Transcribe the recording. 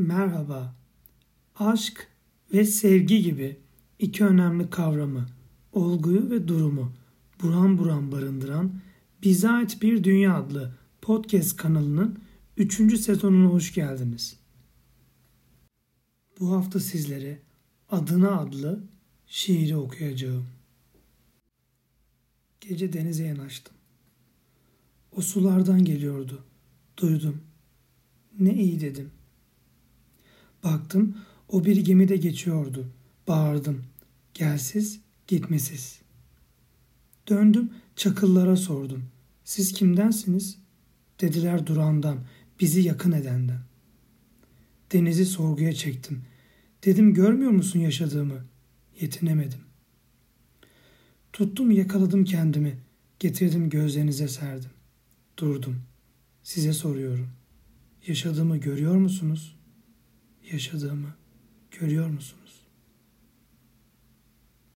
Merhaba. Aşk ve sevgi gibi iki önemli kavramı, olguyu ve durumu buram buram barındıran Bize Ait Bir Dünya adlı podcast kanalının 3. sezonuna hoş geldiniz. Bu hafta sizlere Adına adlı şiiri okuyacağım. Gece denize yanaştım. O sulardan geliyordu. Duydum. Ne iyi dedim. Baktım o bir gemide geçiyordu. Bağırdım. Gelsiz, gitmesiz. Döndüm çakıllara sordum. Siz kimdensiniz? Dediler durandan, bizi yakın edenden. Denizi sorguya çektim. Dedim görmüyor musun yaşadığımı? Yetinemedim. Tuttum yakaladım kendimi. Getirdim gözlerinize serdim. Durdum. Size soruyorum. Yaşadığımı görüyor musunuz? Yaşadığımı görüyor musunuz?